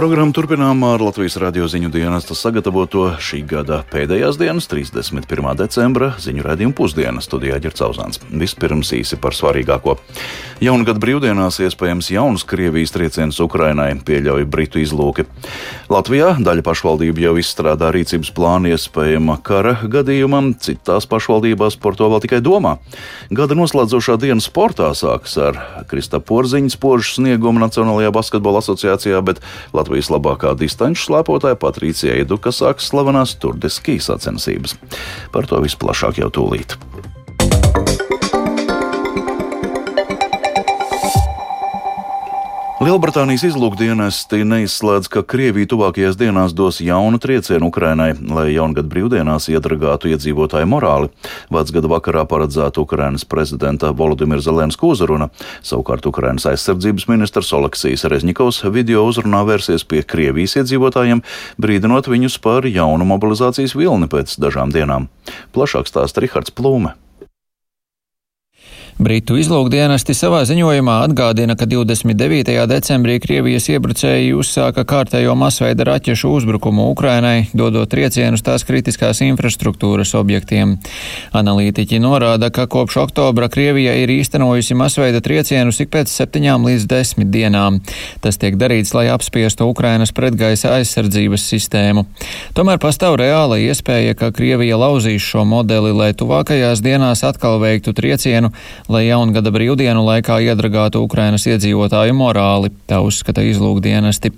programmu turpinām ar Latvijas radio ziņu dienesta sagatavoto šī gada pēdējās dienas, 31. decembra ziņu redzējumu pusdienas studijā Ģerts Auzāns. Vispirms īsi par svarīgāko. Jaungada brīvdienās iespējams jauns Krievijas trieciens Ukrainai, pieļauj Britu izlūki. Latvijā daļa pašvaldību jau izstrādā rīcības plānu iespējama kara gadījumam, citās pašvaldībās par to vēl tikai domā. Gada noslēdzošā diena sportā sākas ar Krista Porziņas požu sniegumu Nacionālajā basketbola asociācijā, bet Latvijas labākā distanču slēpotāja Patricija Eduka sāks slavenās turdeski sacensības. Par to visplašāk jau tūlīt. Lielbritānijas izlūkdienesti neizslēdz, ka Krievija tuvākajās dienās dos jaunu triecienu Ukrainai, lai jaungada brīvdienās iedragātu iedzīvotāju morāli. Vecgada vakarā paredzēta Ukrainas prezidenta Volodimira Zelenska uzruna. Savukārt Ukrainas aizsardzības ministrs Oleksijas Rezņikovs video uzrunā vērsies pie Krievijas iedzīvotājiem, brīdinot viņus par jaunu mobilizācijas vilni pēc dažām dienām. Plašāk stāsta Rihards Plūme. Britu izlūkdienesti savā ziņojumā atgādina, ka 29. decembrī Krievijas iebrucēji uzsāka kārtējo masveida raķešu uzbrukumu Ukrainai, dodot triecienus tās kritiskās infrastruktūras objektiem. Analītiķi norāda, ka kopš oktobra Krievija ir īstenojusi masveida triecienus ik pēc septiņām līdz desmit dienām. Tas tiek darīts, lai apspiestu Ukrainas pretgaisa aizsardzības sistēmu. Tomēr pastāv reāla iespēja, ka Krievija lauzīs šo modeli, lai tuvākajās dienās atkal veiktu triecienu, lai jaungada brīvdienu laikā iedragātu Ukrainas iedzīvotāju morāli, tā uzskata izlūkdienesti.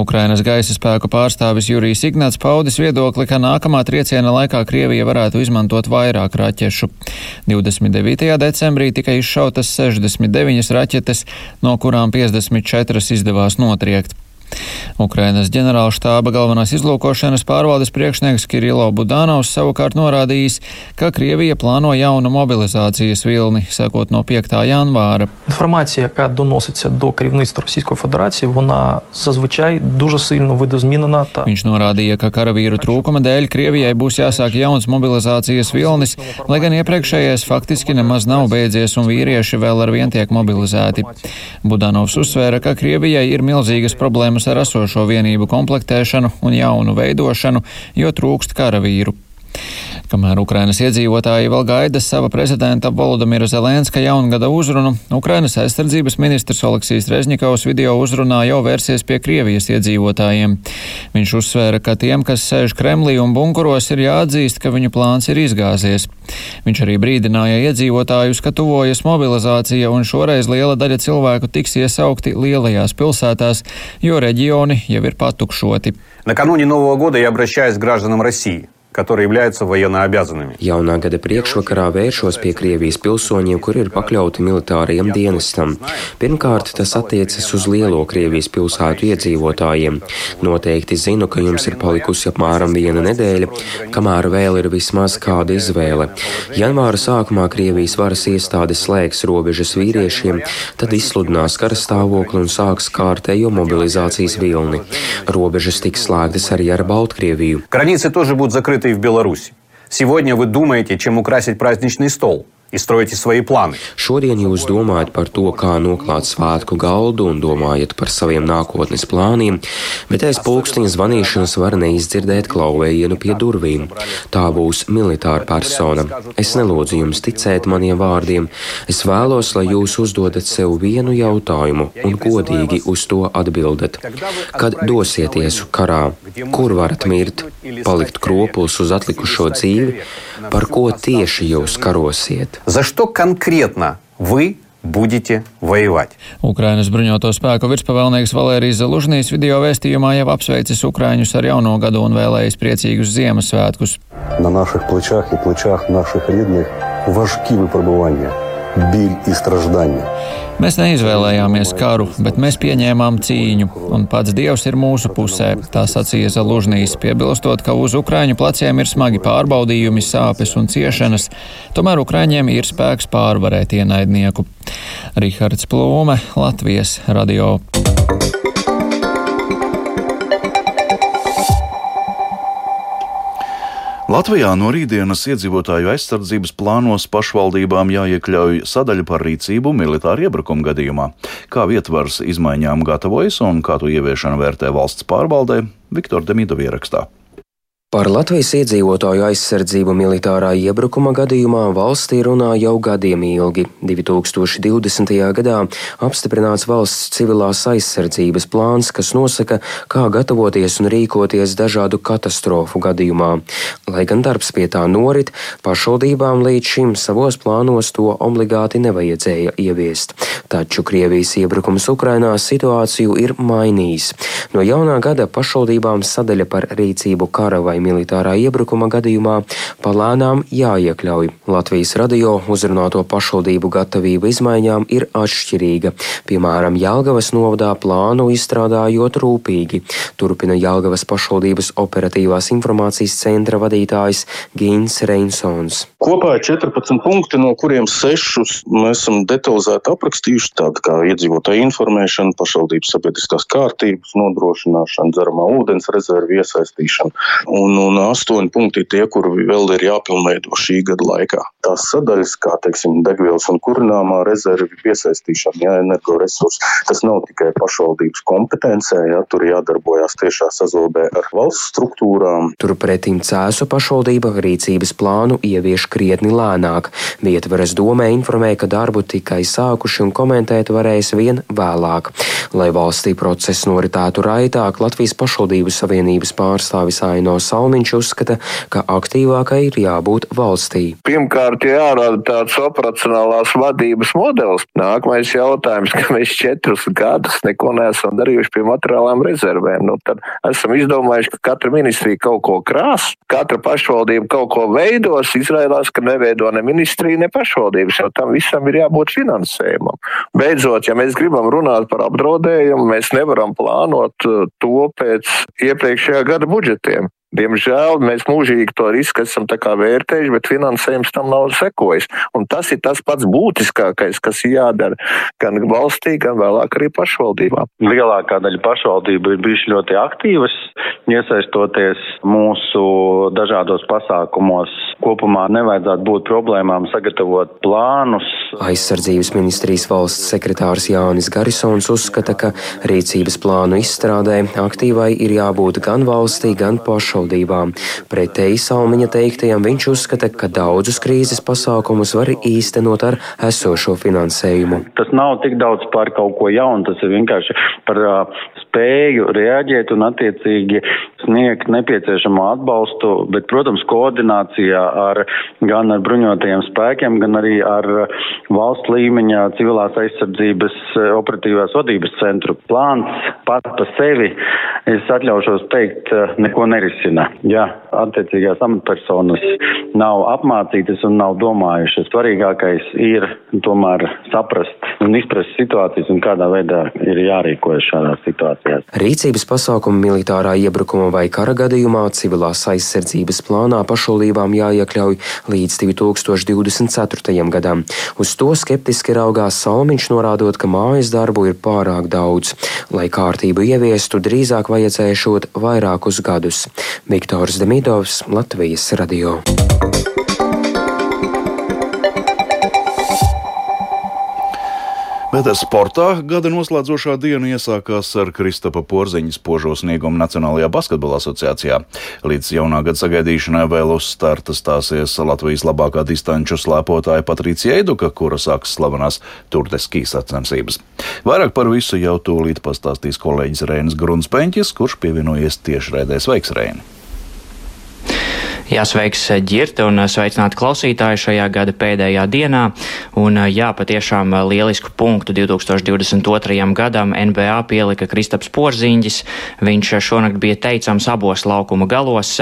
Ukrainas gaisa spēku pārstāvis Jurijs Ignats paudis viedokli, ka nākamā trieciena laikā Krievija varētu izmantot vairāk raķešu. 29. decembrī tika izšautas 69 raķetes, no kurām 54 izdevās notriekt. Ukrainas ģenerālštāba galvenās izlūkošanas pārvaldes priekšnieks Kirilo Budānovs savukārt norādījis, ka Krievija plāno jaunu mobilizācijas vilni, sākot no 5. janvāra. Інформація, яка доноситься до керівництва Російської Федерації, вона зазвичай дуже сильно видозмінена. Та Viņš norādīja, ka karavīru trūkuma dēļ Krievijai būs jāsāk jauns mobilizācijas vilnis, lai gan iepriekšējais faktiski nemaz nav beidzies un vīrieši vēl ar vien tiek mobilizēti. Budanovs uzsvēra, ka Krievijai ir milzīgas problēmas ar esošo vienību komplektēšanu un jaunu veidošanu, jo trūkst karavīru. Kamēr Ukrainas iedzīvotāji vēl gaida sava prezidenta Volodamira Zelenska jaungada uzrunu, Ukrainas aizsardzības ministrs Oleksijas Rezņikovs video uzrunā jau vērsies pie Krievijas iedzīvotājiem. Viņš uzsvēra, ka tiem, kas sēž Kremlī un bunkuros, ir jāatzīst, ka viņu plāns ir izgāzies. Viņš arī brīdināja iedzīvotājus, ka tuvojas mobilizācija un šoreiz liela daļa cilvēku tiks iesaukti lielajās pilsētās, jo reģioni jau ir patukšoti. Накануне Нового года я обращаюсь к гражданам России, которые являются военнообязанными. Jaunā gada priekšvakarā vēršos pie Krievijas pilsoņiem, kuri ir pakļauti militārajam dienestam. Pirmkārt, tas attiecas uz lielo Krievijas pilsētu iedzīvotājiem. Noteikti zinu, ka jums ir palikusi apmēram viena nedēļa, kamēr vēl ir vismaz kāda izvēle. Janvāra sākumā Krievijas varas iestādes slēgs robežas vīriešiem, tad izsludinās karastāvokli un sāks kārtējo mobilizācijas vilni. Robežas tiks slēgtas arī ar Baltkrieviju. Границы тоже будут закрыты и в Беларуси. Сегодня вы думаете, чем украсить праздничный стол и строите свои планы. Šodien jūs domājat par to, kā noklāt svētku galdu un domājat par saviem nākotnes plāniem, bet aiz pulksteņa zvanīšanas var neizdzirdēt klauvējienu pie durvīm. Tā būs militāra persona. Es nelūdzu jums ticēt maniem vārdiem. Es vēlos, lai jūs uzdodat sev vienu jautājumu un godīgi uz to atbildat. Kad dosieties karā, kur varat mirt, palikt kroplis uz atlikušo dzīvi, par ko tieši jūs karosiet? За что конкретно вы будете воевать? Ukrainas bruņoto spēku virspavēlnieks Valērijas Zelužnīs video vēstījumā jau apsveicis Ukraiņus ar jauno gadu un vēlējis priecīgus Ziemassvētkus. На наших плечах и плечах наших рідних важкі випробування, біль і страждання. Mēs neizvēlējāmies karu, bet mēs pieņēmām cīņu, un pats Dievs ir mūsu pusē, tā sacīja Zalužnīs, piebilstot, ka uz Ukraiņu pleciem ir smagi pārbaudījumi, sāpes un ciešanas, tomēr Ukraiņiem ir spēks pārvarēt ienaidnieku. Rihards Plūme, Latvijas radio. Latvijā no rītdienas iedzīvotāju aizsardzības plānos pašvaldībām jāiekļauj sadaļa par rīcību militāru iebrukumu gadījumā. Kā vietvars izmaiņām gatavojas un kā to ieviešanu vērtē valsts pārvaldē, Viktor Demidov ierakstā. Par Latvijas iedzīvotāju aizsardzību militārā iebrukuma gadījumā valstī runā jau gadiem ilgi. 2020. gadā apstiprināts valsts civilās aizsardzības plāns, kas nosaka, kā gatavoties un rīkoties dažādu katastrofu gadījumā. Lai gan darbs pie tā norit, pašvaldībām līdz šim savos plānos to obligāti nevajadzēja ieviest. Taču Krievijas iebrukums Ukrainā situāciju ir mainījis. No jaunā gada pašvaldībām sadaļa par rīcību kara vai militārā iebrukuma gadījumā palēnām jāiekļauj. Latvijas radio uzrunāto pašvaldību gatavība izmaiņām ir atšķirīga. Piemēram, Jālgavas novadā plānu izstrādājot rūpīgi, turpina Jālgavas pašvaldības operatīvās informācijas centra vadītājs Gīns Reinsons. Kopā ir 14 punkti, no kuriem 6 mēs esam detalizēti aprakstījuši, tāda kā iedzīvotāja informēšana, pašvaldības sabiedriskās kārtības nodrošināšana, dzeramā ūdens rezervi iesaistīšana. Un un, un astoņi punkti tie, kur vēl ir jāpilnveido šī gada laikā. Tās sadaļas, kā teiksim, degvielas un kurināmā rezervi piesaistīšana, jā, energoresursi, tas nav tikai pašvaldības kompetencē, jā, tur jādarbojas tiešā sazobē ar valsts struktūrām. Turpretim Cēsu pašvaldība rīcības plānu ievieš krietni lēnāk. Vietvaras domē informēja, ka darbu tikai sākuši un komentēt varēs vien vēlāk. Lai valstī process noritētu raitāk, Latvijas pašvaldību savienības pārstāvis Aino Salmīns Kalniņš uzskata, ka aktīvākai ir jābūt valstī. Pirmkārt, jārada tāds operacionālās vadības modelis. Nākamais jautājums, ka mēs četrus gadus neko neesam darījuši pie materiālām rezervēm. Nu, tad esam izdomājuši, ka katra ministrija kaut ko krās, katra pašvaldība kaut ko veidos. Izrādās, ka neveido ne ministrija, ne pašvaldības, jo tam visam ir jābūt finansējumam. Beidzot, ja mēs gribam runāt par apdraudējumu, mēs nevaram plānot uh, to pēc iepriekšējā gada budžetiem. Diemžēl mēs mūžīgi to risku esam vērtējuši, bet finansējums tam nav sekojis. Un tas ir tas pats būtiskākais, kas ir jādara gan valstī, gan vēlāk arī pašvaldībām. Lielākā daļa pašvaldību ir bijuši ļoti aktīvas, iesaistoties mūsu dažādos pasākumos. Kopumā nevajadzētu būt problēmām sagatavot plānus. Aizsardzības ministrijas valsts sekretārs Jānis Garisons uzskata, ka rīcības plānu izstrādē aktīvai ir jābūt gan valstī, gan pašvaldībā pašvaldībām. Pretēji Salmiņa teiktajam viņš uzskata, ka daudzus krīzes pasākumus var īstenot ar esošo finansējumu. Tas nav tik daudz par kaut ko jaunu, tas ir vienkārši par uh, spēju reaģēt un attiecīgi sniegt nepieciešamo atbalstu, bet, protams, koordinācijā ar gan ar bruņotajiem spēkiem, gan arī ar valsts līmeņa civilās aizsardzības operatīvās vadības centru. Plāns pat pa sevi, es atļaušos teikt, neko nerisina. Ja attiecīgās amatpersonas nav apmācītas un nav domājušas, svarīgākais ir tomēr saprast un izprast situācijas un kādā veidā ir jārīkojas šādās situācijās. Rīcības pasākumi militārā iebrukuma vai kara gadījumā civilās aizsardzības plānā pašvaldībām jāiekļauj līdz 2024. gadam. Uz to skeptiski raugās Salmiņš, norādot, ka mājas darbu ir pārāk daudz. Lai kārtību ieviestu, drīzāk vajadzēšot vairākus gadus. Viktors Demidovs, Latvijas radio. Bet sportā gada noslēdzošā diena iesākās ar Kristapa Porziņas požo sniegumu Nacionālajā basketbola asociācijā. Līdz jaunā gada sagaidīšanai vēl uz starta stāsies Latvijas labākā distanču slēpotāja Patricija Eiduka, kura sāks slavenās turdeski sacensības. Vairāk par visu jau tūlīt pastāstīs kolēģis Rēnis Grunspeņķis, kurš pievienojies tiešraidē Sveiks, Rēni! Jāsveiks ģirta un sveicināti klausītāji šajā gada pēdējā dienā. Un jā, patiešām lielisku punktu 2022. gadam NBA pielika Kristaps Porziņģis. Viņš šonakt bija teicams abos laukuma galos.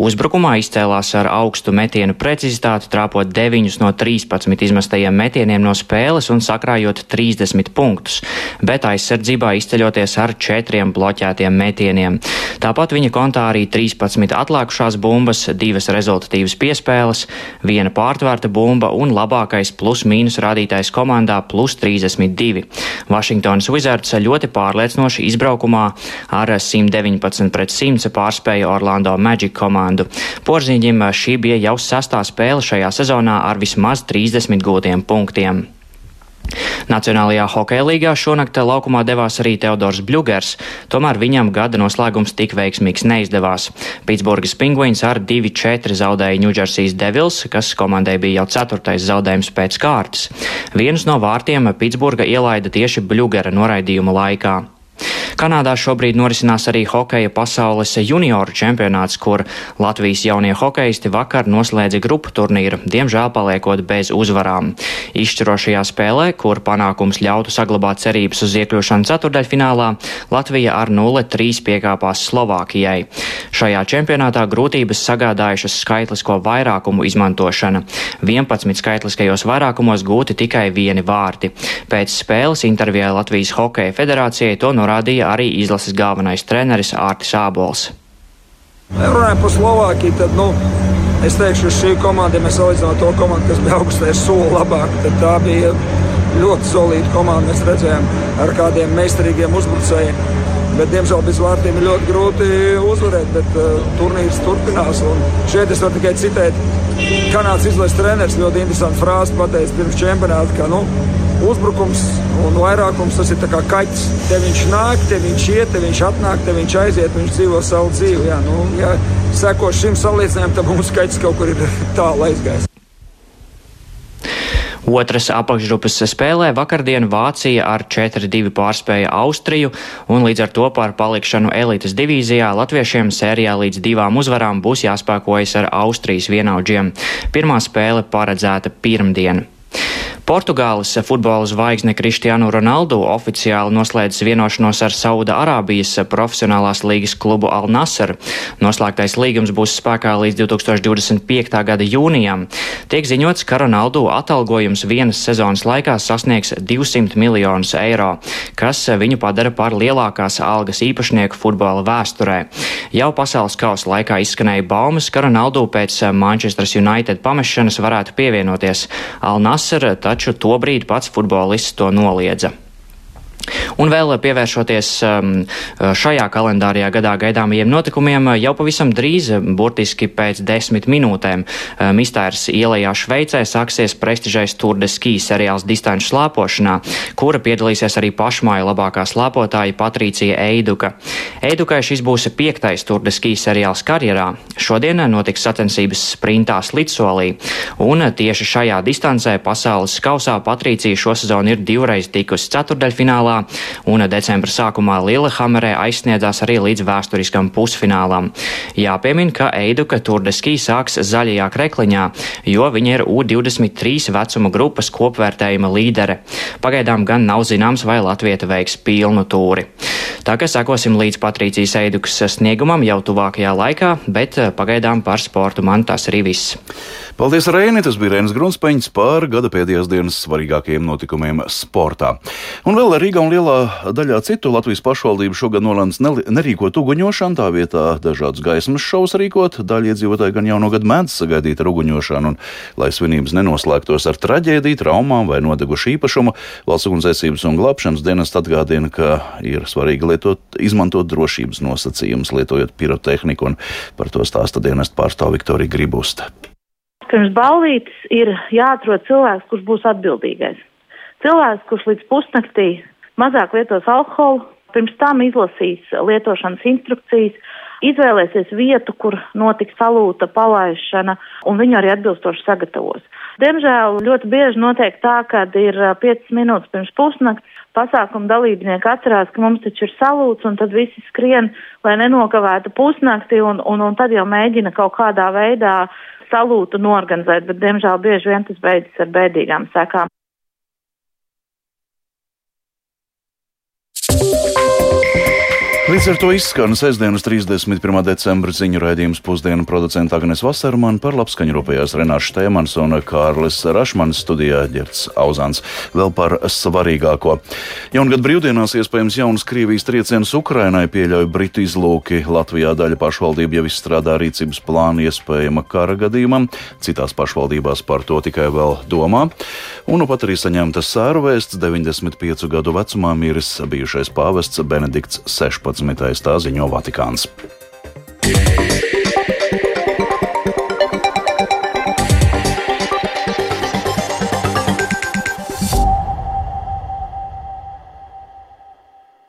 Uzbrukumā izcēlās ar augstu metienu precizitāti, trāpot 9 no 13 izmestajiem metieniem no spēles un sakrājot 30 punktus, bet aizsardzībā izceļoties ar 4 bloķētiem metieniem. Tāpat viņa kontā arī 13 atlākušās bumbas, divas rezultatīvas piespēles, viena pārtvērta bumba un labākais plus-mínus rādītājs komandā plus 32. Vašingtonas Wizards ļoti pārliecinoši izbraukumā ar 119 pret 100 pārspēja Orlando Magic komandu. Porziņģim šī bija jau sastā spēle šajā sezonā ar vismaz 30 gūtiem punktiem. Nacionālajā hokeja līgā šonakt laukumā devās arī Teodors Bļugers, tomēr viņam gada noslēgums tik veiksmīgs neizdevās. Pitsburgas pingvīns ar 2-4 zaudēja Ņūdžersijas Devils, kas komandai bija jau ceturtais zaudējums pēc kārtas. Vienus no vārtiem Pitsburga ielaida tieši Bļugera noraidījuma laikā. Kanādā šobrīd norisinās arī hokeja pasaules junioru čempionāts, kur Latvijas jaunie hokeisti vakar noslēdza grupu turnīru, diemžēl paliekot bez uzvarām. Izšķirošajā spēlē, kur panākums ļautu saglabāt cerības uz iekļūšanu ceturdaļfinālā, Latvija ar 0-3 piekāpās Slovākijai. Šajā čempionātā grūtības sagādājušas skaitlisko vairākumu izmantošana. 11 skaitliskajos vairākumos gūti tikai vieni vārti. Pēc spēles intervijā Latvijas Hokeja federācijai to norādīja arī izlases galvenais treneris Ārtis Ābols. Runājot par Slovākiju, tad nu, es teikšu, ka šī komanda, ja mēs salīdzinām to komandu, kas bija augstais soli labāk, tad tā bija ļoti solīta komanda. Mēs redzējām ar kādiem meistarīgiem uzbrucējiem. Bet, diemžēl bez vārtiem ir ļoti grūti uzvarēt, bet uh, turnīrs turpinās. Šeit es varu tikai citēt, Kanādas izlases treneris ļoti interesantu frāzi pateicis pirms čempionāta, ka nu, uzbrukums un vairākums tas ir kā kaķis. Te viņš nāk, te viņš iet, te viņš atnāk, te viņš aiziet, viņš dzīvo savu dzīvi. Jā, nu, ja seko šim salīdzinājumam, tad mums kaķis kaut kur ir tālu aizgājis. Otras apakšgrupas spēlē vakardien Vācija ar 4-2 pārspēja Austriju, un līdz ar to par palikšanu elites divīzijā latviešiem sērijā līdz divām uzvarām būs jāspēkojas ar Austrijas vienaudžiem. Pirmā spēle paredzēta pirmdien. Portugāles futbola zvaigzne Kristiānu Ronaldu oficiāli noslēdzis vienošanos ar Sauda Arābijas profesionālās līgas klubu Al Nasr. Noslēgtais līgums būs spēkā līdz 2025. gada jūnijam. Tiek ziņots, ka Ronaldu atalgojums vienas sezonas laikā sasniegs 200 miljonus eiro, kas viņu padara par lielākās algas īpašnieku futbola vēsturē. Jau pasaules kausa laikā izskanēja baumas, ka Ronaldu pēc Manchester United pamešanas varētu pievienoties Al Nasr, taču tobrīd pats futbolists to noliedza. Un vēl pievēršoties um, šajā kalendārajā gadā gaidāmajiem notikumiem, jau pavisam drīz, burtiski pēc desmit minūtēm, Mistērs ielējā Šveicē sāksies prestižais Tour de Ski seriāls distanču slāpošanā, kura piedalīsies arī pašmāju labākā slāpotāja Patricija Eiduka. Eidukai šis būs piektais Tour de Ski seriāls karjerā. Šodien notiks sacensības sprintā slidsolī, un tieši šajā distancē pasaules kausā Patricija šosezon ir divreiz tikusi ceturdaļfinālā un decembra sākumā Lillehammerē aizsniedzās arī līdz vēsturiskam pusfinālam. Jāpiemin, ka Eiduka Turdeski sāks zaļajā krekliņā, jo viņa ir U23 vecuma grupas kopvērtējuma līdere. Pagaidām gan nav zināms, vai Latvieta veiks pilnu tūri. Tā kā sekosim līdz Patrīcijas Eidukas sniegumam jau tuvākajā laikā, bet pagaidām par sportu man tas arī viss. Paldies, Reini! Tas bija Reinis Grunspeņš par gada pēdējās dienas svarīgākajiem notikumiem sportā. Un vēl Rīgā un lielā daļā citu Latvijas pašvaldību šogad nolēms nerīkot uguņošanu, tā vietā dažādas gaismas šovus rīkot. Daļa iedzīvotāji gan jau no gada mēdz sagaidīt ar uguņošanu, un, lai svinības nenoslēgtos ar traģēdiju, traumām vai nodegušu īpašumu, valsts ugunsdzēsības un glābšanas dienas atgādina, ka ir svarīgi lietot, izmantot drošības nosacījumus, lietojot pirotehniku, un par to stāsta dienas pārstāv Viktorija Gribusta. Pirms ballītes ir jāatrod cilvēks, kurš būs atbildīgais. Cilvēks, kurš līdz pusnaktī mazāk lietos alkoholu, pirms tam izlasīs lietošanas instrukcijas, izvēlēsies vietu, kur notiks salūta palaišana, un viņu arī atbilstoši sagatavos. Diemžēl ļoti bieži notiek tā, ka ir 5 minūtes pirms pusnakts pasākuma dalībnieki atcerās, ka mums taču ir salūts, un tad visi skrien, lai nenokavētu pusnakti, un, un, un tad jau mēģina kaut kādā veidā salūtu norganizēt, bet diemžēl bieži vien tas beidzas ar bēdīgām sekām. Līdz ar to izskan sestdienas 31. decembra ziņu raidījums pusdienu producenta Agnes Vasarman par labskaņu rūpējās Renāša Štēmans un Kārlis Rašmans studijā ģerts Auzāns. Vēl par svarīgāko. Jaungad brīvdienās iespējams jaunas Krievijas triecienus Ukrainai pieļauj Britu izlūki. Latvijā daļa pašvaldība jau izstrādā rīcības plānu iespējama kara gadījumam, citās pašvaldībās par to tikai vēl domā. Un nu pat arī saņemtas sēru vēsts 95 gadu vecumā miris bijušais pāvests Benedikts 16. Tā ziņo Vatikāns. Yeah.